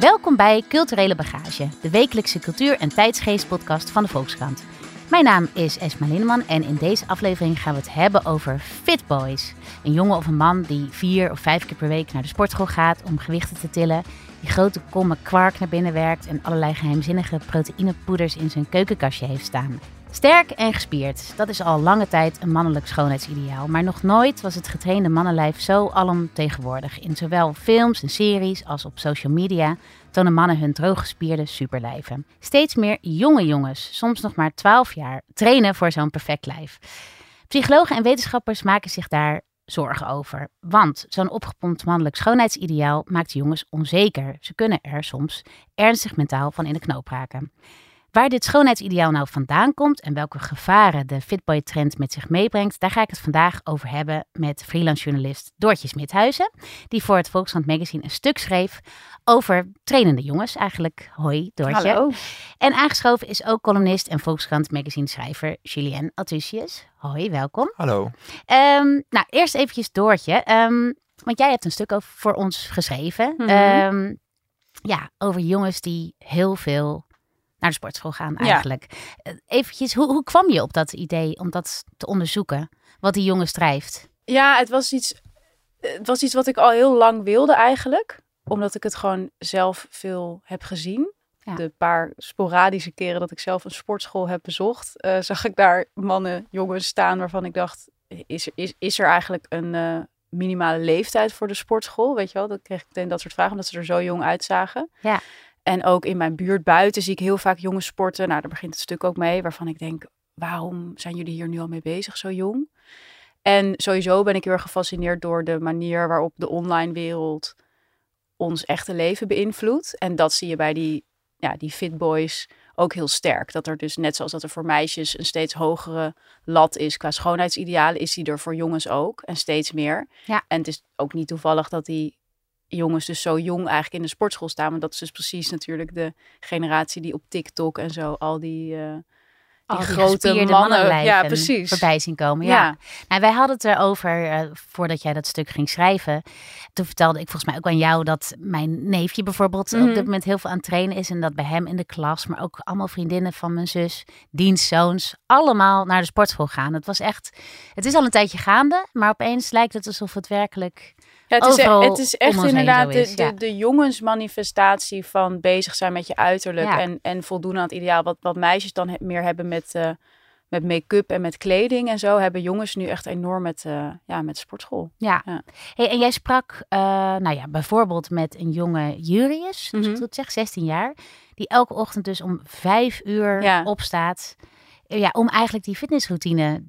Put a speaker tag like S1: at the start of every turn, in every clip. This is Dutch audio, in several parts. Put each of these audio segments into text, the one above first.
S1: Welkom bij Culturele Bagage, de wekelijkse cultuur- en tijdsgeestpodcast van de Volkskrant. Mijn naam is Esma Linneman en in deze aflevering gaan we het hebben over Fit Boys. Een jongen of een man die vier of vijf keer per week naar de sportschool gaat om gewichten te tillen, die grote kommen kwark naar binnen werkt en allerlei geheimzinnige proteïnepoeders in zijn keukenkastje heeft staan. Sterk en gespierd, dat is al lange tijd een mannelijk schoonheidsideaal. Maar nog nooit was het getrainde mannenlijf zo alomtegenwoordig. In zowel films en series als op social media tonen mannen hun drooggespierde superlijven. Steeds meer jonge jongens, soms nog maar 12 jaar, trainen voor zo'n perfect lijf. Psychologen en wetenschappers maken zich daar zorgen over. Want zo'n opgepompt mannelijk schoonheidsideaal maakt jongens onzeker. Ze kunnen er soms ernstig mentaal van in de knoop raken. Waar dit schoonheidsideaal nou vandaan komt en welke gevaren de Fitboy-trend met zich meebrengt, daar ga ik het vandaag over hebben met freelance journalist Doortje Smithuizen, die voor het Volkskrant Magazine een stuk schreef over trainende jongens eigenlijk. Hoi Doortje.
S2: Hallo.
S1: En aangeschoven is ook columnist en Volkskrant Magazine schrijver Julien Altusius. Hoi, welkom.
S3: Hallo.
S1: Ehm, nou, eerst eventjes Doortje, Ehm, want jij hebt een stuk over voor ons geschreven.
S2: Mhm.
S1: Ehm, ja, over jongens die heel veel naar de sportschool gaan eigenlijk. Eh, Eventjes, hoe, hoe kwam je op dat idee om dat te onderzoeken? Wat die jongens drijft?
S2: Ja, het was iets, het was iets wat ik al heel lang wilde eigenlijk. Omdat ik het gewoon zelf veel heb gezien.
S1: Ja.
S2: De paar sporadische keren dat ik zelf een sportschool heb bezocht, eh, zag ik daar mannen, jongens staan waarvan ik dacht, is er, is, is er eigenlijk een eh, minimale leeftijd voor de sportschool? Weet je wel, dan kreeg ik meteen dat soort vragen, omdat ze er zo jong uitzagen.
S1: Ja.
S2: En ook in mijn buurt buiten zie ik heel vaak jongens sporten. Nou, daar begint het stuk ook mee, waarvan ik denk, waarom zijn jullie hier nu al mee bezig, zo jong? En sowieso ben ik heel erg gefascineerd door de manier waarop de online wereld ons echte leven beïnvloedt. En dat zie je bij die, ja, die fit boys ook heel sterk. Dat er dus net zoals dat er voor meisjes een steeds hogere lat is qua schoonheidsidealen, is die er voor jongens ook. En steeds meer.
S1: Ja.
S2: En het is ook niet toevallig dat die jongens dus zo jong eigenlijk in de sportschool staan. Want dat is dus precies natuurlijk de generatie die op TikTok en zo al die, eh, die grote mannen. Ja, precies.
S1: Voorbij zien komen. Ja.
S2: Ja.
S1: Nou, wij hadden het erover eh, voordat jij dat stuk ging schrijven. Toen vertelde ik volgens mij ook aan jou dat mijn neefje bijvoorbeeld op
S2: Mhm.
S1: dit moment heel veel aan het trainen is. En dat bij hem in de klas, maar ook allemaal vriendinnen van mijn zus, dienstzoons, allemaal naar de sportschool gaan. Het was echt, het is al een tijdje gaande, maar opeens lijkt het alsof het werkelijk
S2: Ja, het, is, e- het is echt inderdaad
S1: is,
S2: de,
S1: ja.
S2: de, de jongensmanifestatie van bezig zijn met je uiterlijk
S1: Ja.
S2: en, en voldoen aan het ideaal. Wat, wat meisjes dan he- meer hebben met, eh, met make-up en met kleding en zo, hebben jongens nu echt enorm met, eh, ja, met sportschool.
S1: Ja. Hey, en jij sprak, eh, nou ja, bijvoorbeeld met een jonge Jurius, het goed zeg, 16 jaar, die elke ochtend dus om vijf uur
S2: Ja.
S1: opstaat. Ja, om eigenlijk die fitnessroutine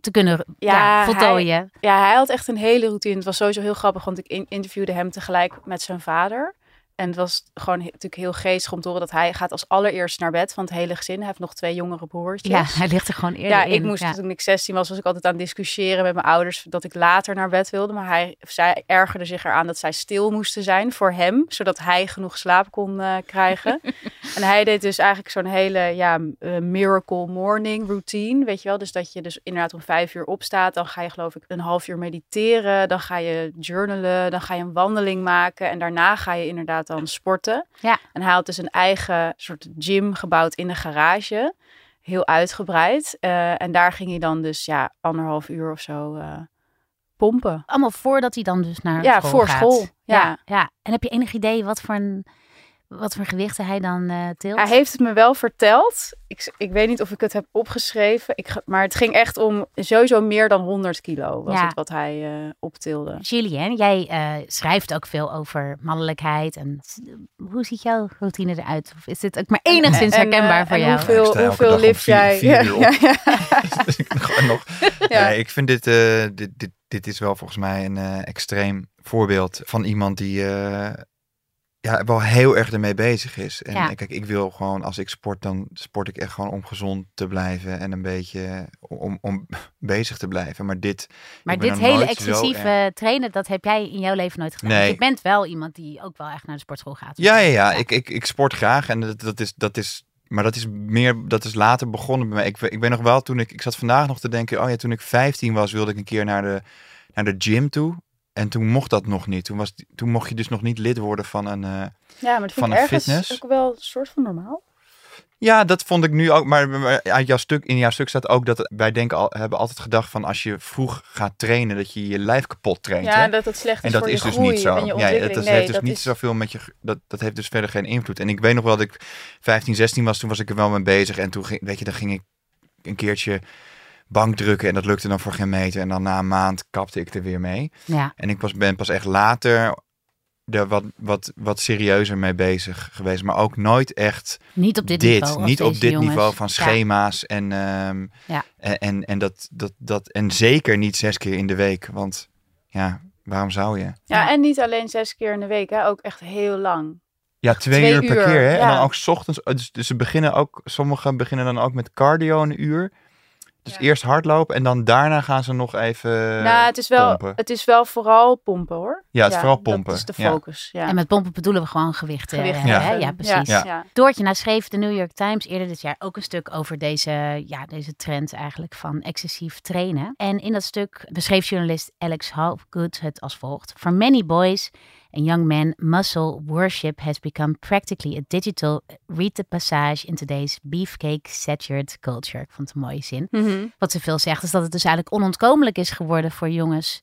S1: te kunnen ja,
S2: Ja,
S1: voltooien.
S2: Ja, hij had echt een hele routine. Het was sowieso heel grappig, want ik in- interviewde hem tegelijk met zijn vader. En het was gewoon he- natuurlijk heel geestig om te horen dat hij gaat als allereerst naar bed van het hele gezin. Hij heeft nog twee jongere broertjes.
S1: Ja, hij ligt er gewoon eerder
S2: Ja,
S1: in.
S2: ik moest
S1: ja.
S2: toen ik 16 was, was ik altijd aan het discussiëren met mijn ouders dat ik later naar bed wilde. Maar hij, zij ergerde zich eraan dat zij stil moesten zijn voor hem, zodat hij genoeg slaap kon eh, krijgen. en hij deed dus eigenlijk zo'n hele ja, eh, miracle morning routine, weet je wel. Dus dat je dus inderdaad om vijf uur opstaat, dan ga je geloof ik een half uur mediteren, dan ga je journalen, dan ga je een wandeling maken en daarna ga je inderdaad dan sporten.
S1: Ja.
S2: En hij had dus een eigen soort gym gebouwd in de garage heel uitgebreid. Eh, en daar ging hij dan dus ja, anderhalf uur of zo eh, pompen.
S1: Allemaal voordat hij dan dus naar
S2: Ja,
S1: school
S2: voor
S1: gaat.
S2: school, ja.
S1: ja. En heb je enig idee wat voor, een, wat voor gewichten hij dan eh tilt?
S2: Hij heeft het me wel verteld. Ik, ik weet niet of ik het heb opgeschreven. Ik, maar het ging echt om sowieso meer dan 100 kilo was
S1: Ja.
S2: het wat hij eh, optilde.
S1: Julien, jij eh, schrijft ook veel over mannelijkheid. En hoe ziet jouw routine eruit? Of is dit ook maar enigszins
S2: En,
S1: herkenbaar voor
S2: en
S1: jou?
S2: Hoeveel, hoeveel lift jij?
S3: vier
S2: ja,
S3: ik nog. Nee, ik vind dit, eh, dit, dit, dit is wel volgens mij een eh, extreem voorbeeld van iemand die eh, ja, wel heel erg ermee bezig is. En
S1: Ja.
S3: kijk, ik wil gewoon, als ik sport, dan sport ik echt gewoon om gezond te blijven en een beetje om, om bezig te blijven. Maar dit,
S1: Maar dit hele excessieve
S3: erg-
S1: trainen, dat heb jij in jouw leven nooit gedaan.
S3: Nee.
S1: Want Je bent wel iemand die ook wel echt naar de sportschool gaat.
S3: Ja, ja, ja. Ik, ik, ik sport graag en dat, dat is, dat is, maar dat is meer, dat is later begonnen bij mij. Ik, ik ben nog wel toen ik, ik zat vandaag nog te denken, oh ja, toen ik 15 was, wilde ik een keer naar de, naar de gym toe. En toen mocht dat nog niet. Toen, was, toen mocht je dus nog niet lid worden van een... eh,
S2: Ja, maar dat vind
S3: Van
S2: ik
S3: fitness?
S2: ook wel een soort van normaal.
S3: Ja, dat vond ik nu ook. Maar, maar uit jouw stuk, in jouw stuk staat ook dat wij denken al, hebben altijd gedacht van als je vroeg gaat trainen, dat je je lijf kapot traint.
S2: Ja,
S3: hè?
S2: dat het slecht is
S3: En dat
S2: voor
S3: is
S2: je
S3: dus
S2: groei
S3: niet zo. Ja, dat, dat
S2: nee,
S3: heeft dus
S2: dat
S3: niet
S2: is...
S3: zoveel met je. Dat, dat heeft dus verder geen invloed. En ik weet nog wel dat ik 15, 16 was, toen was ik er wel mee bezig. En toen ging, weet je, dan ging ik een keertje bankdrukken en dat lukte dan voor geen meter. En dan na een maand kapte ik er weer mee.
S1: Ja.
S3: En ik was, ben pas echt later er wat, wat, wat serieuzer mee bezig geweest. Maar ook nooit echt
S1: Niet op dit,
S3: dit.
S1: niveau.
S3: niet op dit
S1: jongens.
S3: niveau van
S1: Ja.
S3: schema's. En, ehm,
S1: Ja.
S3: en, en, en, dat, dat, dat, en zeker niet zes keer in de week. Want ja, waarom zou je?
S2: Ja, en niet alleen zes keer in de week, hè, ook echt heel lang.
S3: Ja, twee,
S2: Twee
S3: uur per
S2: uur,
S3: keer. Hè? En dan ook 's ochtends. Dus, dus ze beginnen ook, sommigen beginnen dan ook met cardio een uur. Dus
S2: Ja.
S3: eerst hardlopen en dan daarna gaan ze nog even
S2: nou, het is, wel,
S3: pompen.
S2: het is wel vooral pompen hoor.
S3: Ja, het is vooral pompen.
S2: Dat is de focus. Ja.
S1: En met pompen bedoelen we gewoon gewichten.
S3: Ja.
S1: Hè? Ja, precies.
S3: Ja.
S2: Ja.
S1: Doortje, nou schreef de New York Times eerder dit jaar ook een stuk over deze, ja, deze trend eigenlijk van excessief trainen. En in dat stuk beschreef journalist Alex Hopgood het als volgt. For many boys and young men, muscle worship has become practically a digital rite de passage in today's beefcake satured culture. Ik vond het een mooie zin.
S2: Mhm.
S1: Wat ze veel zegt is dat het dus eigenlijk onontkomelijk is geworden voor jongens.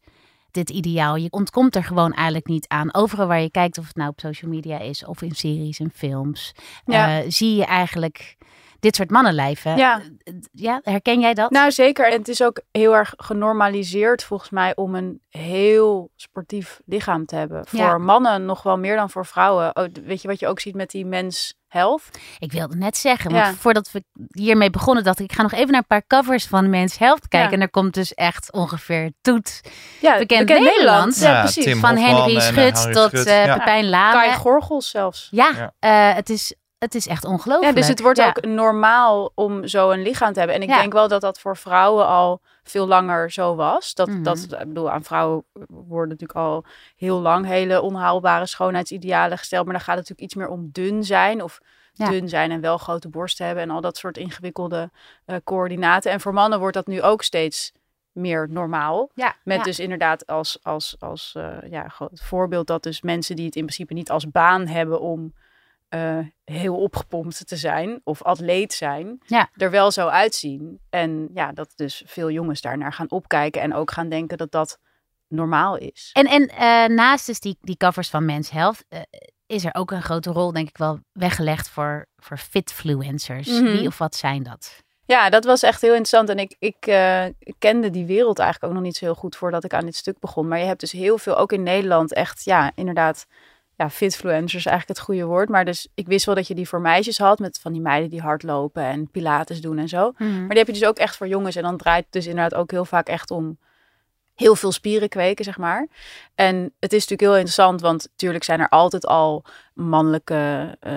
S1: Dit ideaal. Je ontkomt er gewoon eigenlijk niet aan. Overal waar je kijkt, of het nou op social media is of in series en films,
S2: Ja.
S1: eh, zie je eigenlijk dit soort mannenlijven.
S2: Ja.
S1: Eh, ja, herken jij dat?
S2: Nou, zeker. En het is ook heel erg genormaliseerd volgens mij om een heel sportief lichaam te hebben. Voor
S1: Ja.
S2: mannen nog wel meer dan voor vrouwen. Oh, weet je wat je ook ziet met die mens health?
S1: Ik wilde net zeggen,
S2: Ja.
S1: want voordat we hiermee begonnen, dacht ik, ik ga nog even naar een paar covers van Men's Health kijken.
S2: Ja.
S1: En er komt dus echt ongeveer toet
S2: Ja,
S1: Bekend
S2: bekend
S1: Nederland.
S2: Ja, precies.
S3: Tim
S1: van Henry
S3: en,
S1: Schut tot eh
S3: ja.
S1: Pepijn Lame.
S2: Kai Gorgels zelfs.
S1: Ja,
S3: Ja.
S1: eh, het, is, het is echt ongelooflijk.
S2: Ja, dus het wordt
S1: Ja.
S2: ook normaal om zo een lichaam te hebben. En ik
S1: Ja.
S2: denk wel dat dat voor vrouwen al veel langer zo was. Dat,
S1: Mhm.
S2: dat, ik bedoel, aan vrouwen worden natuurlijk al heel lang hele onhaalbare schoonheidsidealen gesteld. Maar dan gaat het natuurlijk iets meer om dun zijn of
S1: Ja.
S2: dun zijn en wel grote borsten hebben en al dat soort ingewikkelde eh, coördinaten. En voor mannen wordt dat nu ook steeds meer normaal.
S1: Ja,
S2: Met
S1: ja.
S2: dus inderdaad als, als, als eh, ja, voorbeeld dat dus mensen die het in principe niet als baan hebben om eh, heel opgepompt te zijn of atleet zijn,
S1: Ja.
S2: er wel zo uitzien. En ja, dat dus veel jongens daarnaar gaan opkijken en ook gaan denken dat dat normaal is.
S1: En, en eh, naast dus die, die covers van Men's Health eh, is er ook een grote rol, denk ik wel, weggelegd voor, voor fitfluencers.
S2: Mhm.
S1: Wie of wat zijn dat?
S2: Ja, dat was echt heel interessant. En ik, ik kende die wereld eigenlijk ook nog niet zo heel goed voordat ik aan dit stuk begon. Maar je hebt dus heel veel, ook in Nederland, echt, ja, inderdaad, ja, fitfluencers is eigenlijk het goede woord. Maar dus ik wist wel dat je die voor meisjes had, met van die meiden die hardlopen en pilates doen en zo. Maar die heb je dus ook echt voor jongens. En dan draait het dus inderdaad ook heel vaak echt om heel veel spieren kweken, zeg maar. En het is natuurlijk heel interessant, want natuurlijk zijn er altijd al mannelijke eh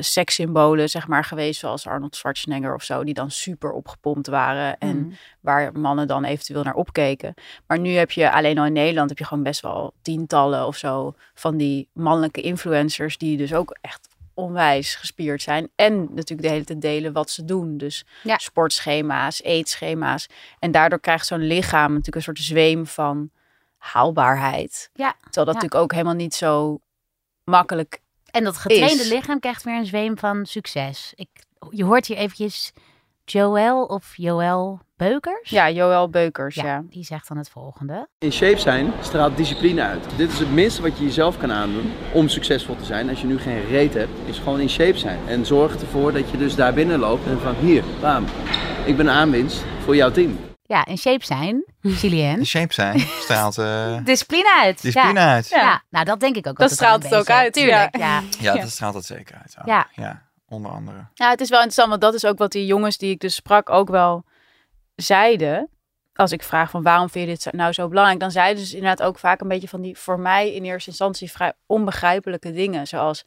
S2: sekssymbolen, zeg maar, geweest, zoals Arnold Schwarzenegger of zo, die dan super opgepompt waren en
S1: Mhm.
S2: waar mannen dan eventueel naar opkeken. Maar nu heb je alleen al in Nederland heb je gewoon best wel tientallen of zo van die mannelijke influencers die dus ook echt onwijs gespierd zijn en natuurlijk de hele tijd delen wat ze doen. Dus
S1: Ja.
S2: sportschema's, eetschema's. En daardoor krijgt zo'n lichaam natuurlijk een soort zweem van haalbaarheid.
S1: Ja.
S2: Terwijl dat
S1: Ja.
S2: natuurlijk ook helemaal niet zo makkelijk.
S1: En dat getrainde
S2: Is.
S1: lichaam krijgt weer een zweem van succes. Ik, je hoort hier eventjes Joël of Joël Beukers.
S2: Ja, Joël Beukers,
S1: Ja,
S2: ja.
S1: die zegt dan het volgende.
S4: In shape zijn straalt discipline uit. Dit is het minste wat je jezelf kan aandoen om succesvol te zijn. Als je nu geen reet hebt, is gewoon in shape zijn. En zorg ervoor dat je dus daar binnen loopt en van hier, bam, ik ben een aanwinst voor jouw team.
S1: Ja, in shape zijn, Julien.
S3: De shape zijn straalt eh
S1: Discipline uit.
S3: discipline
S1: ja.
S3: uit.
S1: Ja.
S3: Ja,
S1: nou dat denk ik ook.
S2: Dat straalt het ook
S1: beetje.
S2: uit,
S1: Tuurlijk, ja.
S2: ja.
S3: dat straalt het zeker uit. ook.
S1: Ja.
S3: Ja, onder andere.
S2: Ja, het is wel interessant, want dat is ook wat die jongens die ik dus sprak ook wel zeiden. Als ik vraag van waarom vind je dit nou zo belangrijk, dan zeiden ze dus inderdaad ook vaak een beetje van die voor mij in eerste instantie vrij onbegrijpelijke dingen. Zoals,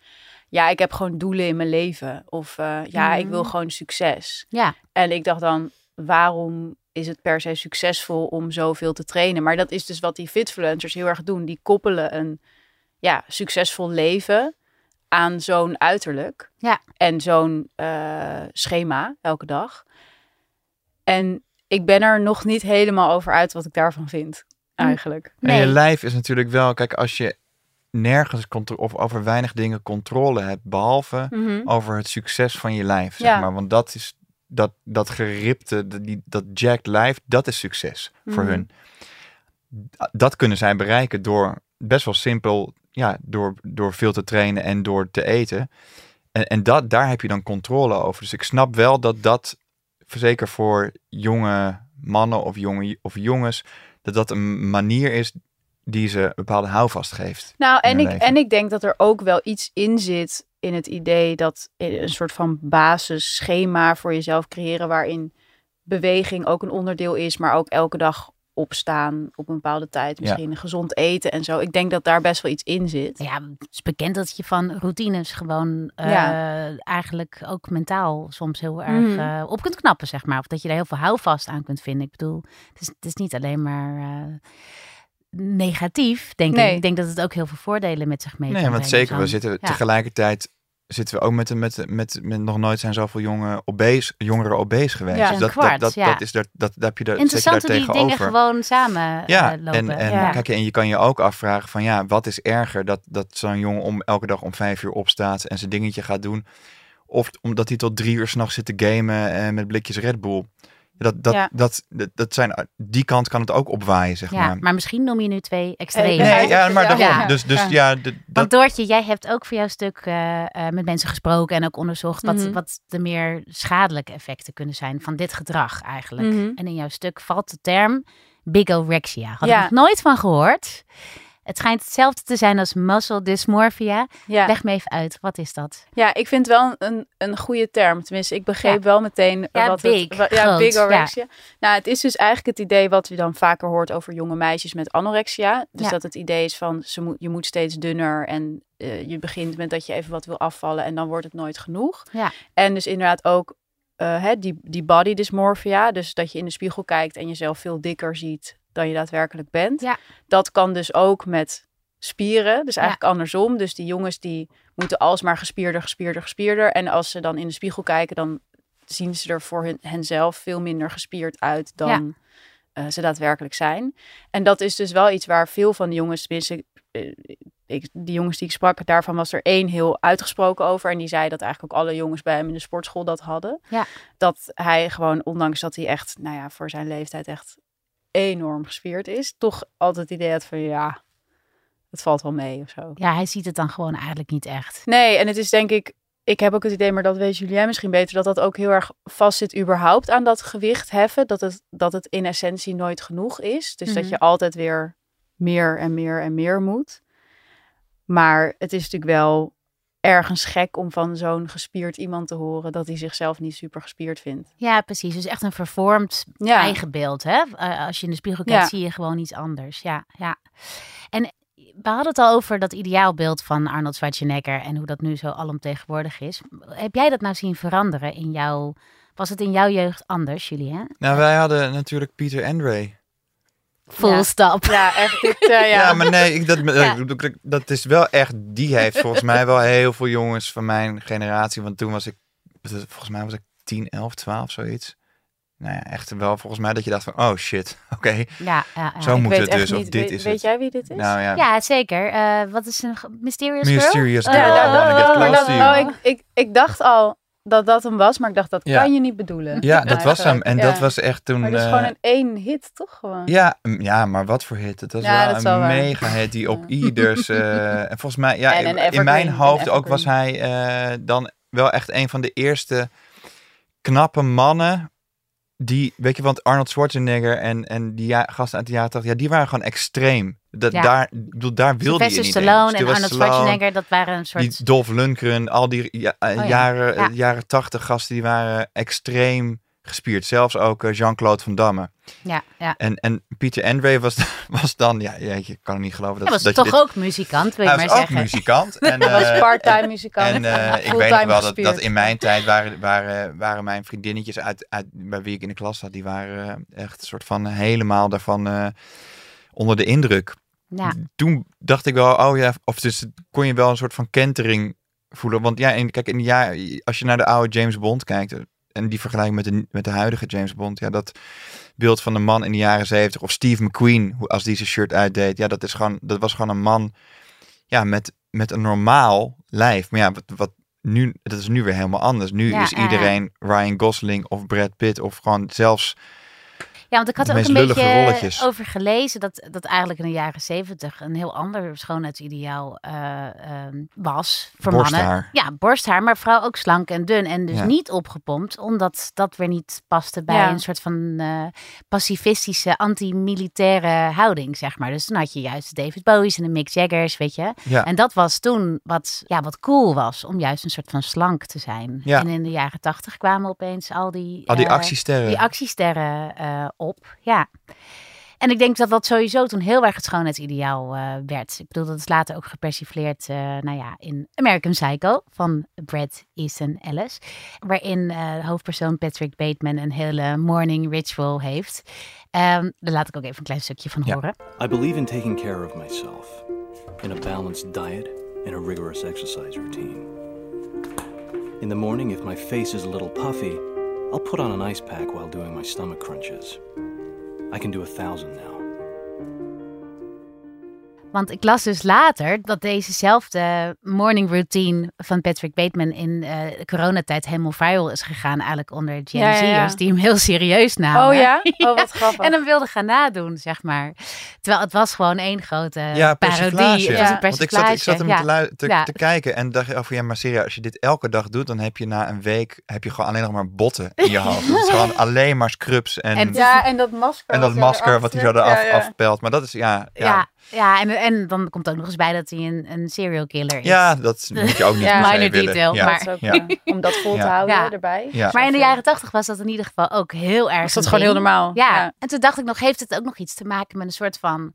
S2: ja, ik heb gewoon doelen in mijn leven. Of eh, ja, ik wil
S1: Mhm.
S2: gewoon succes.
S1: Ja.
S2: En ik dacht dan, waarom is het per se succesvol om zoveel te trainen? Maar dat is dus wat die fitfluencers heel erg doen. Die koppelen een ja, succesvol leven aan zo'n uiterlijk.
S1: Ja.
S2: En zo'n eh, schema elke dag. En ik ben er nog niet helemaal over uit wat ik daarvan vind. eigenlijk.
S3: En je
S1: Nee.
S3: lijf is natuurlijk wel, kijk, als je nergens of over weinig dingen controle hebt, behalve
S2: Mhm.
S3: over het succes van je lijf, zeg
S2: Ja.
S3: maar. Want dat is dat, dat geripte, dat, die, dat jacked lijf, dat is succes voor
S2: Mhm.
S3: hun. Dat kunnen zij bereiken door best wel simpel, ja, door, door veel te trainen en door te eten. En, en dat, daar heb je dan controle over. Dus ik snap wel dat dat, zeker voor jonge mannen of, jonge, of jongens, dat dat een manier is die ze een bepaalde houvast geeft.
S2: Nou, en ik,
S3: leven.
S2: en ik denk dat er ook wel iets in zit in het idee dat een soort van basisschema voor jezelf creëren waarin beweging ook een onderdeel is, maar ook elke dag opstaan op een bepaalde tijd,
S3: Ja.
S2: misschien gezond eten en zo. Ik denk dat daar best wel iets in zit.
S1: Ja, het is bekend dat je van routines gewoon eh,
S2: Ja.
S1: eigenlijk ook mentaal soms heel erg
S2: Mhm.
S1: eh, op kunt knappen, zeg maar. Of dat je daar heel veel houvast aan kunt vinden. Ik bedoel, het is, het is niet alleen maar eh, negatief, denk
S2: Nee.
S1: ik. Ik denk dat het ook heel veel voordelen met zich mee
S3: Nee, want zeker, we zitten
S1: ja.
S3: tegelijkertijd zitten we ook met, met, met, met nog nooit zijn zoveel jonge obese, jongeren obese geweest.
S2: Ja,
S3: dus
S1: een
S3: dat,
S1: kwart,
S3: dat, dat,
S1: ja.
S3: dat is daar, dat, dat heb je daar,
S1: Interessant
S3: daar
S1: die dingen gewoon samen
S3: Ja,
S1: eh, lopen.
S3: en, en,
S2: Ja.
S3: Kijk, en je kan je ook afvragen van ja, wat is erger? Dat, dat zo'n jongen om elke dag om vijf uur opstaat en zijn dingetje gaat doen. Of omdat hij tot drie uur s'nachts zit te gamen en met blikjes Red Bull. Dat, dat,
S2: Ja.
S3: dat, dat, dat zijn, die kant kan het ook opwaaien, zeg
S1: Ja,
S3: maar.
S1: maar misschien noem je nu twee extreme.
S2: Nee,
S3: Nee, ja, maar daarom.
S1: Ja.
S3: Dus, dus
S2: Ja.
S3: dat,
S1: Want Doortje, jij hebt ook voor jouw stuk eh, eh, met mensen gesproken en ook onderzocht wat,
S2: Mhm.
S1: wat de meer schadelijke effecten kunnen zijn van dit gedrag eigenlijk.
S2: Mhm.
S1: En in jouw stuk valt de term bigorexia. Had
S2: Ja.
S1: ik nog nooit van gehoord. Het schijnt hetzelfde te zijn als muscle dysmorphia.
S2: Ja.
S1: Leg me even uit, wat is dat?
S2: Ja, ik vind wel een, een goede term. Tenminste, ik begreep
S1: Ja.
S2: wel meteen
S1: Ja,
S2: wat
S1: big,
S2: het... ja,
S1: groot,
S2: bigorexia. Nou, het is dus eigenlijk het idee wat je dan vaker hoort over jonge meisjes met anorexia. Dus dat het idee is van, ze moet, je moet steeds dunner en eh, je begint met dat je even wat wil afvallen en dan wordt het nooit genoeg.
S1: Ja.
S2: En dus inderdaad ook eh, hè, die, die body dysmorphia. Dus dat je in de spiegel kijkt en jezelf veel dikker ziet dan je daadwerkelijk bent.
S1: Ja.
S2: Dat kan dus ook met spieren. Dus eigenlijk andersom. Dus die jongens die moeten alsmaar gespierder, gespierder, gespierder. En als ze dan in de spiegel kijken, dan zien ze er voor hun, henzelf veel minder gespierd uit dan eh, ze daadwerkelijk zijn. En dat is dus wel iets waar veel van de jongens, tenminste, eh, ik, die jongens die ik sprak, daarvan was er één heel uitgesproken over. En die zei dat eigenlijk ook alle jongens bij hem in de sportschool dat hadden.
S1: Ja.
S2: Dat hij gewoon, ondanks dat hij echt, nou ja, voor zijn leeftijd echt enorm gespierd is, toch altijd het idee had van ja, het valt wel mee of zo.
S1: Ja, hij ziet het dan gewoon eigenlijk niet echt.
S2: Nee, en het is denk ik, ik heb ook het idee, maar dat weet Julien misschien beter, dat dat ook heel erg vast zit überhaupt aan dat gewicht heffen. Dat het, dat het in essentie nooit genoeg is. Dus dat
S1: Mhm.
S2: je altijd weer meer en meer en meer moet. Maar het is natuurlijk wel ergens gek om van zo'n gespierd iemand te horen dat hij zichzelf niet super gespierd vindt.
S1: Ja, precies. Dus echt een vervormd
S2: Ja,
S1: eigen beeld. Hè? Eh, als je in de spiegel kijkt,
S2: Ja.
S1: zie je gewoon iets anders. Ja, ja. En we hadden het al over dat ideaalbeeld van Arnold Schwarzenegger en hoe dat nu zo alomtegenwoordig is. Heb jij dat nou zien veranderen in jouw... Was het in jouw jeugd anders, jullie, hè?
S3: nou, wij hadden natuurlijk Pieter Andre.
S1: Full
S2: Ja.
S1: stop.
S2: ja echt. Dit, eh, ja.
S3: Ja, maar nee, ik, dat,
S1: Ja.
S3: dat, dat is wel echt, die heeft volgens mij wel heel veel jongens van mijn generatie. Want toen was ik, volgens mij was ik 10, 11, 12, zoiets. Nou ja, echt wel volgens mij dat je dacht van, oh shit, oké,
S1: Ja, ja, ja.
S3: zo
S2: Ik
S3: moet het
S2: echt
S3: dus, of dit
S2: weet,
S3: is
S2: weet
S3: het.
S2: jij wie dit is?
S3: Nou ja,
S1: Ja, zeker. Eh, wat is een Mysterious Girl?
S3: Mysterious Girl,
S1: oh, oh,
S2: oh, ik, ik dacht al dat dat hem was, maar ik dacht dat
S3: Ja.
S2: kan je niet bedoelen.
S3: ja, dat was hem. En
S2: Ja.
S3: dat was echt toen...
S2: Maar dat is
S3: eh,
S2: gewoon een één hit, toch gewoon?
S3: Ja, ja, maar wat voor hit. Het was
S2: Ja,
S3: wel een
S2: waar.
S3: mega hit die op ieders... eh, en volgens mij, ja, in-
S2: evergreen,
S3: mijn hoofd ook was hij eh, dan wel echt een van de eerste knappe mannen die, weet je, want Arnold Schwarzenegger en, en die ja, gasten uit de jaren 80, ja, die waren gewoon extreem. Dat,
S1: Ja.
S3: daar, bedoel, daar wilde je niet.
S1: Stallone en Arnold Schwarzenegger, dat waren een soort...
S3: Die Dolph Lundgren, al die ja,
S1: Oh ja,
S3: jaren,
S1: ja.
S3: jaren 80 gasten, die waren extreem gespierd. Zelfs ook eh, Jean-Claude Van Damme.
S1: Ja, ja.
S3: En, en Pieter Andre was, was dan, ja, ik kan het niet geloven. Dat,
S1: Hij was
S3: dat
S1: toch
S3: je dit,
S1: ook muzikant, wil je
S3: Hij
S1: maar
S3: was ook
S1: zeggen.
S3: muzikant. En,
S2: Hij was
S3: eh,
S2: part-time muzikant.
S3: En eh, ik weet nog wel dat, dat in mijn tijd waren, waren, waren mijn vriendinnetjes uit, uit, bij wie ik in de klas zat, die waren echt een soort van helemaal daarvan onder de indruk.
S1: Ja,
S3: Toen dacht ik wel, oh ja, of dus kon je wel een soort van kentering voelen. Want ja, kijk, in de jaar, als je naar de oude James Bond kijkt, en die vergelijking met de, met de huidige James Bond, ja, dat beeld van een man in de jaren zeventig, of Steve McQueen, hoe- als die zijn shirt uitdeed, ja, dat, is gewoon, dat was gewoon een man ja, met, met een normaal lijf. Maar ja, wat, wat nu, dat is nu weer helemaal anders. Nu
S1: Ja,
S3: is iedereen Ryan Gosling of Brad Pitt of gewoon zelfs
S1: Ja, want ik had er ook een beetje
S3: rolletjes.
S1: over gelezen dat, dat eigenlijk in de jaren zeventig een heel ander schoonheidsideaal eh, ehm, was voor mannen.
S3: borsthaar.
S1: Ja, borsthaar, maar vooral ook slank en dun. En dus
S3: Ja.
S1: niet opgepompt, omdat dat weer niet paste bij
S2: Ja.
S1: een soort van eh, pacifistische, anti-militaire houding, zeg maar. Dus toen had je juist David Bowie's en de Mick Jaggers, weet je.
S3: Ja.
S1: En dat was toen wat, ja, wat cool was, om juist een soort van slank te zijn.
S3: Ja.
S1: En in de jaren tachtig kwamen opeens al die...
S3: al die actiesterren.
S1: die actiesterren eh, op. Ja. En ik denk dat dat sowieso toen heel erg het schoonheidsideaal eh, werd. Ik bedoel, dat is later ook gepersifleerd eh, nou ja, in American Psycho van Brad Easton Ellis. Waarin de hoofdpersoon Patrick Bateman een hele morning ritual heeft. Ehm, daar laat ik ook even een klein stukje van
S3: Ja.
S1: horen.
S5: I believe in taking care of myself, in a balanced diet and a rigorous exercise routine. In the morning, if my face is a little puffy, I'll put on an ice pack while doing my stomach crunches. I can do a thousand now.
S1: Want ik las dus later dat dezezelfde morning routine van Patrick Bateman in eh, de coronatijd helemaal viral is gegaan. Eigenlijk onder Gen
S2: Ja, ja, ja.
S1: Z'ers die hem heel serieus namen.
S2: Oh ja? Oh, wat grappig.
S1: En hem wilde gaan nadoen, zeg maar. Terwijl het was gewoon één grote
S3: Ja,
S1: parodie. Het was
S2: Ja.
S1: een
S3: Want ik zat, ik zat hem
S1: ja.
S3: te, lu- te,
S1: Ja.
S3: te kijken en dacht over ja, maar serieus, als je dit elke dag doet, dan heb je na een week heb je gewoon alleen nog maar botten in je hoofd. Het is gewoon alleen maar scrubs en,
S1: En-
S3: en,
S2: Ja, en dat masker. wat
S3: dat
S2: er
S3: masker wat hij zo eraf
S2: Ja, ja.
S3: afpelt. Maar dat is ja, ja,
S1: Ja,
S3: ja.
S1: ja, en, en dan komt ook nog eens bij dat hij een, een serial killer is.
S3: dat moet je ook niet
S2: Ja.
S3: per se
S1: Minor
S3: willen.
S1: detail,
S3: ja.
S1: maar-
S2: Dat is ook,
S3: Ja.
S2: om dat vol te
S3: Ja.
S2: houden
S1: Ja.
S2: erbij.
S3: Ja.
S1: Maar in de jaren tachtig was dat in ieder geval ook heel erg
S2: Was dat gewoon heel normaal?
S1: Ja. en toen dacht ik nog, heeft het ook nog iets te maken met een soort van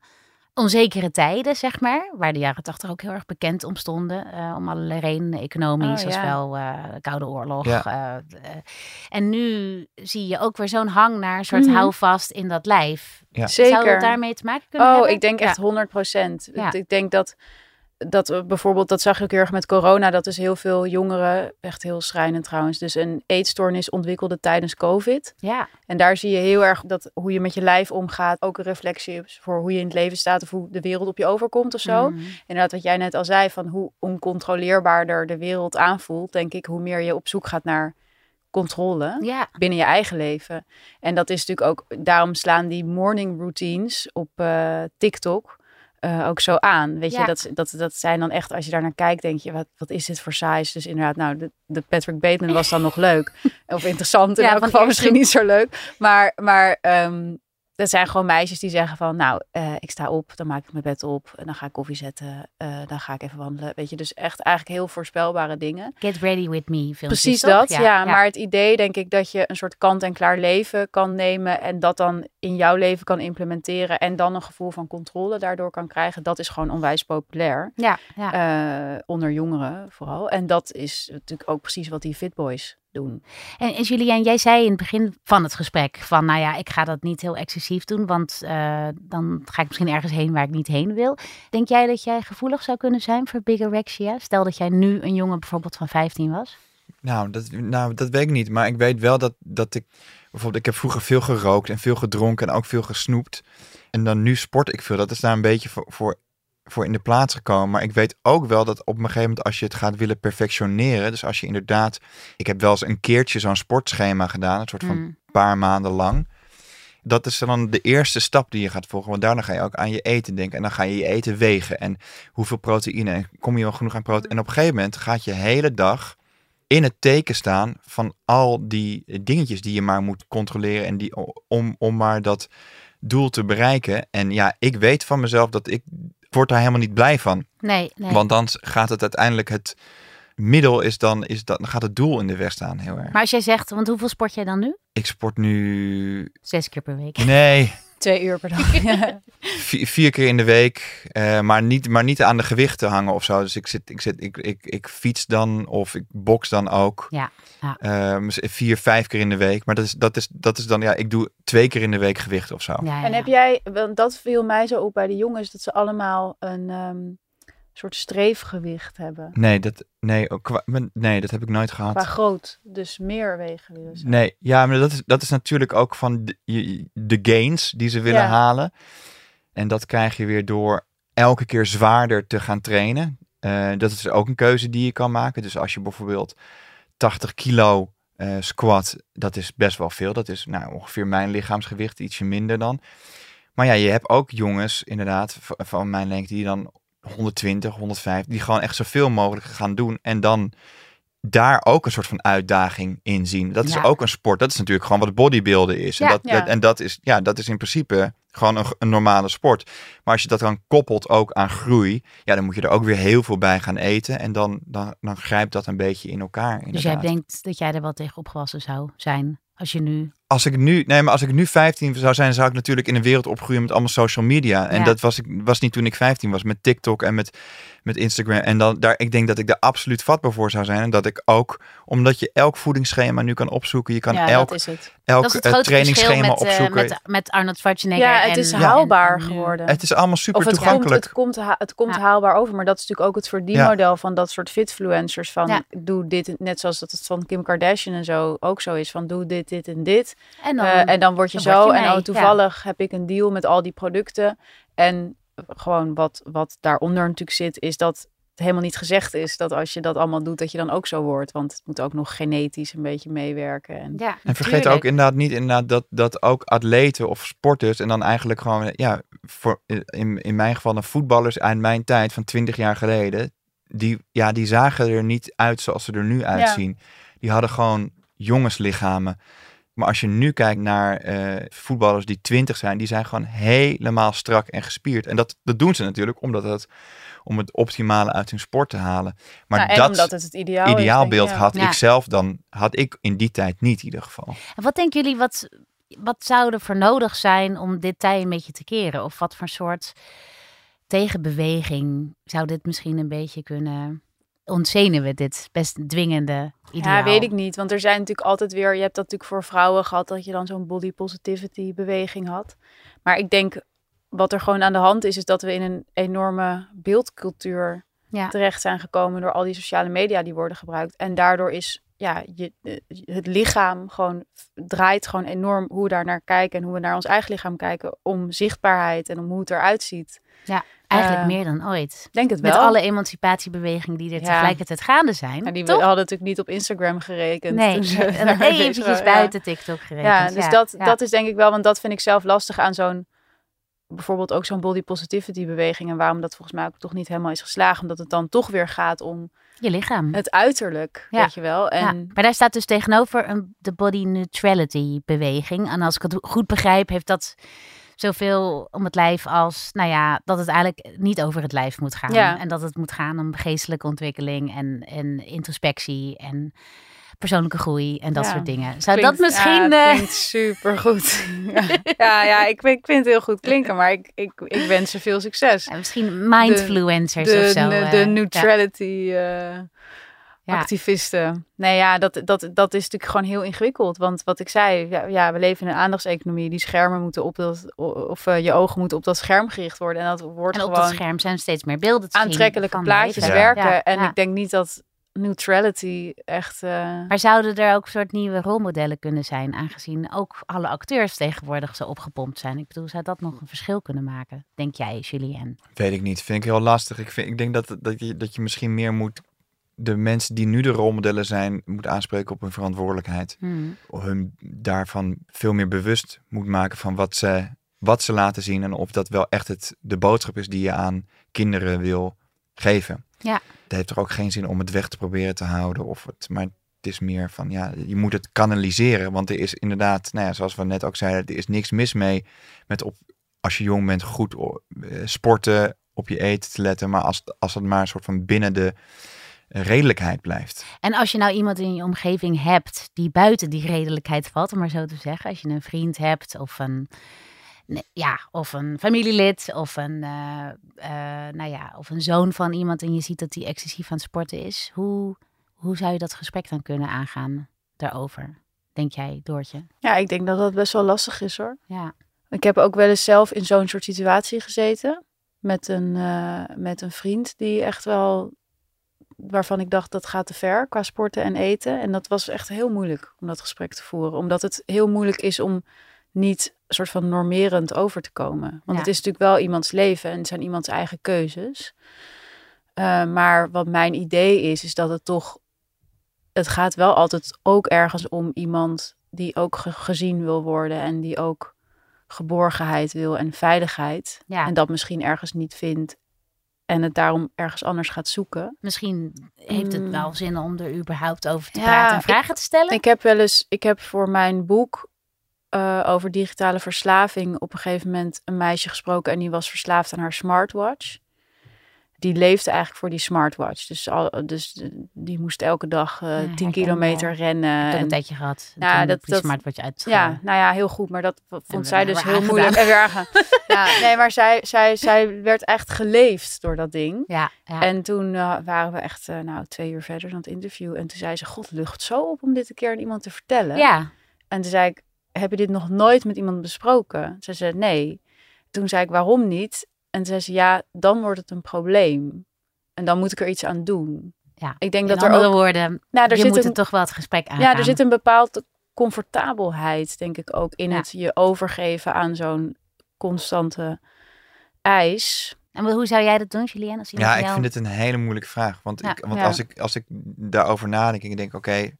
S1: onzekere tijden, zeg maar. Waar de jaren tachtig ook heel erg bekend om stonden. eh, om allerlei redenen, economisch,
S2: Oh,
S1: als wel eh, Koude Oorlog.
S3: Ja.
S1: eh, en nu zie je ook weer zo'n hang naar een soort
S2: Mhm.
S1: houvast in dat lijf.
S3: Ja.
S1: Zou
S2: Zeker.
S1: het daarmee te maken kunnen
S2: Oh,
S1: hebben?
S2: ik denk
S1: Ja.
S2: echt 100 procent.
S1: Ja.
S2: Ik denk dat, dat we bijvoorbeeld, dat zag ik heel erg met corona, dat dus heel veel jongeren, echt heel schrijnend trouwens, dus een eetstoornis ontwikkelde tijdens COVID.
S1: Ja,
S2: En daar zie je heel erg dat hoe je met je lijf omgaat, ook een reflectie is voor hoe je in het leven staat of hoe de wereld op je overkomt of zo.
S1: Mhm.
S2: Inderdaad, wat jij net al zei, van hoe oncontroleerbaarder de wereld aanvoelt, denk ik, hoe meer je op zoek gaat naar controle
S1: ja.
S2: binnen je eigen leven. En dat is natuurlijk ook, daarom slaan die morning routines op eh, TikTok eh, ook zo aan. Weet
S1: Ja.
S2: je, dat, dat, dat zijn dan echt, als je daar naar kijkt, denk je, wat, wat is dit voor size? Dus inderdaad, nou, de, de Patrick Bateman was dan nog leuk. Of interessant, in
S1: Ja,
S2: elk geval misschien niet zo leuk. Maar, maar ehm, dat zijn gewoon meisjes die zeggen van, nou, eh, ik sta op, dan maak ik mijn bed op, en dan ga ik koffie zetten, eh, dan ga ik even wandelen. Weet je, dus echt eigenlijk heel voorspelbare dingen.
S1: Get ready with me filmpjes,
S2: Precies dat, ja, Maar het idee, denk ik, dat je een soort kant-en-klaar leven kan nemen en dat dan in jouw leven kan implementeren en dan een gevoel van controle daardoor kan krijgen, dat is gewoon onwijs populair.
S1: Ja, ja.
S2: eh, onder jongeren vooral. En dat is natuurlijk ook precies wat die fitboys doen.
S1: En, en jij zei in het begin van het gesprek van, nou ja, ik ga dat niet heel excessief doen, want eh, dan ga ik misschien ergens heen waar ik niet heen wil. Denk jij dat jij gevoelig zou kunnen zijn voor bigorexia? Stel dat jij nu een jongen bijvoorbeeld van 15 was.
S3: Nou, dat, nou, dat weet ik niet. Maar ik weet wel dat, dat ik... Bijvoorbeeld, ik heb vroeger veel gerookt en veel gedronken en ook veel gesnoept. En dan nu sport ik veel. Dat is daar een beetje voor, voor in de plaats gekomen. Maar ik weet ook wel dat op een gegeven moment als je het gaat willen perfectioneren. Dus als je inderdaad... Ik heb wel eens een keertje zo'n sportschema gedaan. Een soort van
S1: Mm.
S3: paar maanden lang. Dat is dan de eerste stap die je gaat volgen. Want daarna ga je ook aan je eten denken. En dan ga je je eten wegen. En hoeveel proteïne. En kom je wel genoeg aan proteïne. En op een gegeven moment gaat je hele dag in het teken staan van al die dingetjes die je maar moet controleren. En die om, om maar dat doel te bereiken. En ja, ik weet van mezelf dat ik word daar helemaal niet blij van.
S1: Nee, nee.
S3: Want dan gaat het uiteindelijk het middel is dan, is dat, dan gaat het doel in de weg staan heel erg.
S1: Maar als jij zegt, want hoeveel sport jij dan nu?
S3: Ik sport nu,
S1: Zes keer per week.
S3: nee,
S2: Twee uur per dag. Ja.
S3: vier, vier keer in de week, eh, maar, niet, maar niet aan de gewichten hangen of zo. Dus ik, zit, ik, zit, ik, ik, ik fiets dan of ik box dan ook.
S1: Ja, ja.
S3: Ehm, vier, vijf keer in de week. Maar dat is, dat, is, dat is dan, ja, ik doe twee keer in de week gewicht of zo.
S1: Ja,
S2: En
S1: ja.
S2: heb jij, want dat viel mij zo op bij de jongens, dat ze allemaal een, ehm, soort streefgewicht hebben.
S3: Nee, dat, nee, ook qua- nee, dat heb ik nooit gehad.
S2: Qua groot, dus meer wegen willen.
S3: Nee, ja, maar dat is, dat is natuurlijk ook van de, gains die ze willen
S2: Ja.
S3: halen. En dat krijg je weer door elke keer zwaarder te gaan trainen. Eh, dat is ook een keuze die je kan maken. Dus als je bijvoorbeeld 80 kilo eh, squat, dat is best wel veel. Dat is nou, ongeveer mijn lichaamsgewicht, ietsje minder dan. Maar ja, je hebt ook jongens inderdaad van mijn lengte die dan 120, 105, die gewoon echt zoveel mogelijk gaan doen. En dan daar ook een soort van uitdaging in zien. Dat is
S1: Ja.
S3: ook een sport. Dat is natuurlijk gewoon wat bodybuilden is. En, dat,
S2: Ja.
S3: dat- en dat, is, ja, dat is in principe gewoon een, een normale sport. Maar als je dat dan koppelt ook aan groei, ja, dan moet je er ook weer heel veel bij gaan eten. En dan, dan, dan grijpt dat een beetje in elkaar.
S1: Dus jij
S3: inderdaad.
S1: denkt dat jij er wel tegen opgewassen zou zijn als je nu...
S3: Als ik nu, nee, maar als ik nu 15 zou zijn, zou ik natuurlijk in een wereld opgroeien met allemaal social media. En
S1: Ja.
S3: dat was ik was niet toen ik 15 was met TikTok en met, met Instagram. En dan daar, ik denk dat ik daar absoluut vatbaar voor zou zijn. En dat ik ook, omdat je elk voedingsschema nu kan opzoeken, je kan
S2: ja,
S3: elk,
S2: dat is het.
S3: elk
S1: dat is het
S3: eh, trainingsschema
S1: met, eh,
S3: opzoeken.
S1: met, met Arnold Schwarzenegger.
S2: Ja, het is
S1: en-
S2: haalbaar
S1: en
S2: geworden.
S3: het is allemaal super
S2: Of het komt,
S3: toegankelijk.
S2: het, komt, ha- het komt
S1: Ja.
S2: haalbaar over, maar dat is natuurlijk ook het verdienmodel van dat soort fitfluencers. Van
S1: Ja.
S2: doe dit, net zoals dat het van Kim Kardashian en zo ook zo is. Van doe dit, dit en dit.
S1: En dan,
S2: Eh, en dan word je
S1: dan
S2: zo.
S1: word je
S2: en oh, toevallig heb ik een deal met al die producten. En gewoon wat, wat daaronder natuurlijk zit, is dat het helemaal niet gezegd is dat als je dat allemaal doet, dat je dan ook zo wordt. Want het moet ook nog genetisch een beetje meewerken. En,
S1: ja,
S3: En vergeet
S1: tuurlijk.
S3: ook inderdaad niet inderdaad dat, dat ook atleten of sporters en dan eigenlijk gewoon, ja, voor, in, in mijn geval de voetballers uit mijn tijd van 20 jaar geleden, die, ja, die zagen er niet uit zoals ze er nu uitzien. Die hadden gewoon jongenslichamen. Maar als je nu kijkt naar eh, voetballers die 20 zijn, die zijn gewoon helemaal strak en gespierd. En dat, dat doen ze natuurlijk omdat het om het optimale uit hun sport te halen. Maar
S2: Nou,
S3: dat
S2: omdat het het ideaal
S3: ideaalbeeld had
S1: Ja.
S3: ik zelf dan, had ik in die tijd niet in ieder geval.
S1: En wat denken jullie, wat, wat zou er voor nodig zijn om dit tij een beetje te keren? Of wat voor soort tegenbeweging zou dit misschien een beetje kunnen ontzenuwen, dit best dwingende ideaal?
S2: Ja, weet ik niet. Want er zijn natuurlijk altijd weer... Je hebt dat natuurlijk voor vrouwen gehad... dat je dan zo'n body positivity beweging had. Maar ik denk... Wat er gewoon aan de hand is... is dat we in een enorme beeldcultuur
S1: Ja.
S2: terecht zijn gekomen... door al die sociale media die worden gebruikt. En daardoor is... Ja, je, eh, het lichaam gewoon draait gewoon enorm hoe we daar naar kijken... en hoe we naar ons eigen lichaam kijken... om zichtbaarheid en om hoe het eruit ziet.
S1: Eigenlijk
S2: Eh,
S1: meer dan ooit.
S2: Denk het
S1: Met
S2: wel.
S1: alle emancipatiebewegingen die er
S2: Ja.
S1: tegelijkertijd gaande zijn.
S2: Ja, die we
S1: toch?
S2: hadden natuurlijk niet op Instagram gerekend.
S1: Nee, en eventjes.
S2: Ja.
S1: buiten TikTok gerekend.
S2: Ja, dus dat,
S1: ja.
S2: dat is denk ik wel, want dat vind ik zelf lastig aan zo'n, bijvoorbeeld ook zo'n body positivity beweging. En waarom dat volgens mij ook toch niet helemaal is geslagen. Omdat het dan toch weer gaat om
S1: Je lichaam.
S2: het uiterlijk,
S1: Ja.
S2: weet je wel. En
S1: Ja, maar daar staat dus tegenover een, de body neutrality beweging. En als ik het goed begrijp, heeft dat zoveel om het lijf als, nou ja, dat het eigenlijk niet over het lijf moet gaan.
S2: Ja.
S1: En dat het moet gaan om geestelijke ontwikkeling en, en introspectie en persoonlijke groei en dat
S2: Ja.
S1: soort dingen. Zou
S2: klinkt-
S1: dat misschien...
S2: Ja,
S1: eh,
S2: klinkt supergoed. ja, ja, ja ik, vind- ik vind het heel goed klinken, maar ik, ik, ik wens ze veel succes.
S1: ja, misschien mindfluencers
S2: de,
S1: of zo.
S2: de,
S1: eh,
S2: de
S1: ja.
S2: neutrality eh,
S1: Ja.
S2: activisten. Nee, ja, dat, dat, dat is natuurlijk gewoon heel ingewikkeld. Want wat ik zei, ja, ja we leven in een aandachtseconomie. Die schermen moeten op dat, of eh, je ogen moeten op dat scherm gericht worden. En dat wordt
S1: En op
S2: gewoon
S1: dat scherm zijn steeds meer beelden te zien
S2: aantrekkelijke plaatjes werken.
S1: Ja,
S2: En
S1: ja.
S2: ik denk niet dat neutrality echt... eh,
S1: Maar zouden er ook soort nieuwe rolmodellen kunnen zijn, aangezien ook alle acteurs tegenwoordig zo opgepompt zijn? Ik bedoel, zou dat nog een verschil kunnen maken, denk jij, Julien?
S3: Weet ik niet. Vind ik heel lastig. Ik, vind, ik denk dat, dat, je, dat je misschien meer moet. De mensen die nu de rolmodellen zijn, moet aanspreken op hun verantwoordelijkheid.
S1: Hmm.
S3: Hun daarvan veel meer bewust moet maken van wat ze, wat ze laten zien. En of dat wel echt het, de boodschap is die je aan kinderen wil geven.
S1: Ja.
S3: Het heeft toch ook geen zin om het weg te proberen te houden. Of het, maar het is meer van, ja, je moet het kanaliseren. Want er is inderdaad, nou ja, zoals we net ook zeiden, er is niks mis mee met op, als je jong bent goed eh, sporten, op je eten te letten. Maar als, als het maar een soort van binnen de eh, redelijkheid blijft.
S1: En als je nou iemand in je omgeving hebt die buiten die redelijkheid valt, om maar zo te zeggen, als je een vriend hebt of een, ja, of een familielid of een, eh, eh, nou ja, of een zoon van iemand en je ziet dat die excessief aan het sporten is, hoe, hoe zou je dat gesprek dan kunnen aangaan daarover? Denk jij, Doortje?
S2: ja, ik denk dat dat best wel lastig is hoor.
S1: Ja.
S2: Ik heb ook wel eens zelf in zo'n soort situatie gezeten. met een, eh, met een vriend die echt wel, waarvan ik dacht dat gaat te ver qua sporten en eten. En dat was echt heel moeilijk om dat gesprek te voeren. Omdat het heel moeilijk is om niet soort van normerend over te komen. Want
S1: Ja.
S2: het is natuurlijk wel iemands leven en het zijn iemands eigen keuzes. Eh, maar wat mijn idee is, is dat het toch, het gaat wel altijd ook ergens om iemand die ook ge- gezien wil worden en die ook geborgenheid wil en veiligheid.
S1: Ja.
S2: En dat misschien ergens niet vindt en het daarom ergens anders gaat zoeken.
S1: Misschien heeft het
S2: Mm.
S1: wel zin om er überhaupt over te
S2: Ja,
S1: praten en
S2: ik-
S1: vragen te stellen.
S2: Ik heb wel eens, ik heb voor mijn boek eh, over digitale verslaving op een gegeven moment een meisje gesproken en die was verslaafd aan haar smartwatch. Die leefde eigenlijk voor die smartwatch. Dus, al, dus die moest elke dag eh,
S1: Ja,
S2: 10
S1: herkenbaar.
S2: kilometer rennen. en-
S1: een tijdje gehad.
S2: Ja, dat-
S1: dat, die
S2: dat-
S1: smartwatch uit.
S2: Ja, nou ja, heel goed. Maar dat vond zij dus heel
S1: aangedaan.
S2: moeilijk. En weer aangaan. ja, nee, maar zij, zij, zij werd echt geleefd door dat ding.
S1: ja, ja.
S2: En toen eh, waren we echt eh, nou, twee uur verder aan het interview. En toen zei ze, god, lucht zo op om dit een keer aan iemand te vertellen.
S1: ja.
S2: En toen zei ik, heb je dit nog nooit met iemand besproken? Ze zei, nee. Toen zei ik, waarom niet? En zei ze, ja, dan wordt het een probleem. En dan moet ik er iets aan doen.
S1: Ja.
S2: Ik denk
S1: In
S2: dat er
S1: andere
S2: ook...
S1: woorden,
S2: Nou, er
S1: je
S2: zit
S1: moet
S2: een,
S1: er toch wel het gesprek aan.
S2: ja, er zit een bepaalde comfortabelheid, denk ik ook, in
S1: Ja.
S2: het je overgeven aan zo'n constante eis.
S1: En hoe zou jij dat doen, Julien? Als
S3: Ja, ik
S1: jou-
S3: vind het een hele moeilijke vraag. Want,
S1: Ja.
S3: ik, want
S2: Ja.
S3: als, ik, als ik daarover nadenk en ik denk, oké,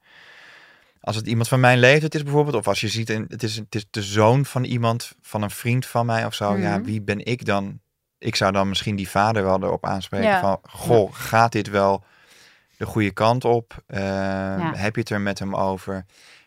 S3: als het iemand van mijn leeftijd is bijvoorbeeld, of als je ziet, en het is, het is de zoon van iemand, van een vriend van mij of zo, ja,
S1: Mhm.
S3: wie ben ik dan? Ik zou dan misschien die vader wel erop aanspreken
S2: Ja.
S3: van, goh, gaat dit wel de goede kant op? Ehm, Heb je het er met hem over?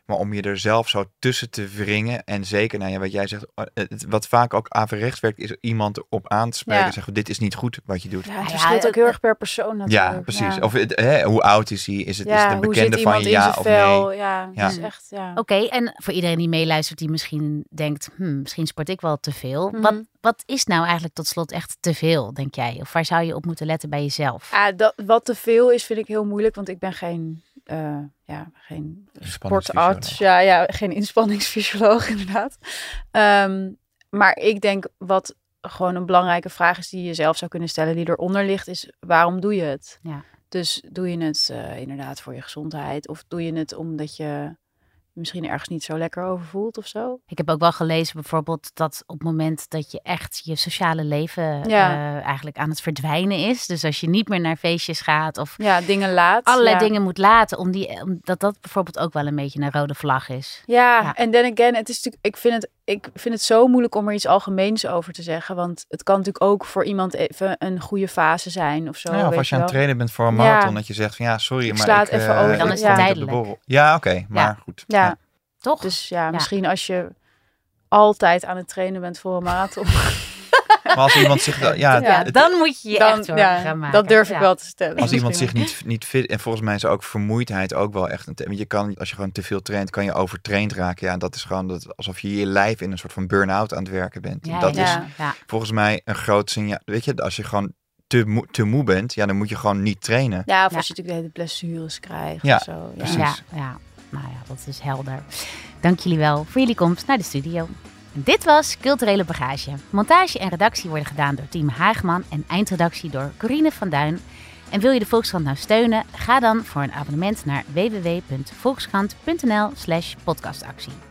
S3: Maar om je er zelf zo tussen te wringen en zeker, nou ja, wat jij zegt, eh, wat vaak ook averechts werkt, is op op aan te spreken
S2: Ja.
S3: en zeggen, dit is niet goed wat je doet.
S2: Ja, het
S1: ja,
S2: verschilt ook heel erg per persoon natuurlijk.
S3: Ja, precies.
S2: Ja.
S3: Of het, hè, hoe oud is hij? Is het, is het een bekende van
S2: iemand
S3: je? Ja of nee?
S2: Ja, is echt, ja.
S1: Oké, en voor iedereen die meeluistert, die misschien denkt, hm, misschien sport ik wel te veel.
S2: Mhm.
S1: Wat, wat is nou eigenlijk tot slot echt te veel, denk jij? Of waar zou je op moeten letten bij jezelf?
S2: Ah, dat, wat te veel is, vind ik heel moeilijk, want ik ben geen, eh, ja, geen sportarts. Ja, ja, geen inspanningsfysioloog inderdaad. Ehm, maar ik denk wat gewoon een belangrijke vraag is die je zelf zou kunnen stellen, die eronder ligt, is waarom doe je het?
S1: Ja.
S2: Dus doe je het eh, inderdaad voor je gezondheid of doe je het omdat je misschien ergens niet zo lekker over voelt of zo?
S1: Ik heb ook wel gelezen bijvoorbeeld dat op het moment dat je echt je sociale leven
S2: Ja.
S1: eh, eigenlijk aan het verdwijnen is. Dus als je niet meer naar feestjes gaat of
S2: Ja, dingen laat.
S1: allerlei
S2: ja.
S1: dingen moet laten, om die, omdat dat bijvoorbeeld ook wel een beetje een rode vlag is.
S2: Ja,
S1: Ja.
S2: en then again, het is natuurlijk, ik vind het, ik vind het zo moeilijk om er iets algemeens over te zeggen. Want het kan natuurlijk ook voor iemand even een goede fase zijn of zo.
S3: Ja, of
S2: weet
S3: als je aan het trainen bent voor een
S2: Ja.
S3: marathon, dat je zegt van ja, sorry,
S2: Ik
S3: maar
S2: sla
S3: ik,
S2: het even
S3: eh,
S2: over.
S1: Dan is het tijdelijk.
S3: Ja, oké, maar goed.
S2: Ja,
S1: Toch?
S2: dus ja, misschien als je altijd aan het trainen bent voor een marathon.
S3: Maar als iemand zich, ja,
S1: ja,
S3: het-
S1: dan moet je je
S2: dan,
S1: echt zorgen
S2: ja,
S1: gaan maken.
S2: dat durf ik wel te stellen.
S3: als iemand zich niet, niet fit, en volgens mij is ook vermoeidheid ook wel echt een. Want je kan, als je gewoon te veel traint, kan je overtraind raken. Ja, dat is gewoon dat, alsof je je lijf in een soort van burn-out aan het werken bent.
S1: Ja,
S3: dat
S1: ja,
S3: is volgens mij een groot signaal. Weet je, als je gewoon te moe, te moe bent, ja, dan moet je gewoon niet trainen.
S2: Ja, of
S1: Ja.
S2: als je natuurlijk de hele blessures krijgt
S3: Ja,
S2: of zo. Ja.
S3: precies.
S1: Ja, ja, nou ja, dat is helder. Dank jullie wel voor jullie komst naar de studio. Dit was Culturele Bagage. Montage en redactie worden gedaan door Team Haagman en eindredactie door Corine van Duin. En wil je de Volkskrant nou steunen? Ga dan voor een abonnement naar www.volkskrant.nl slash podcastactie.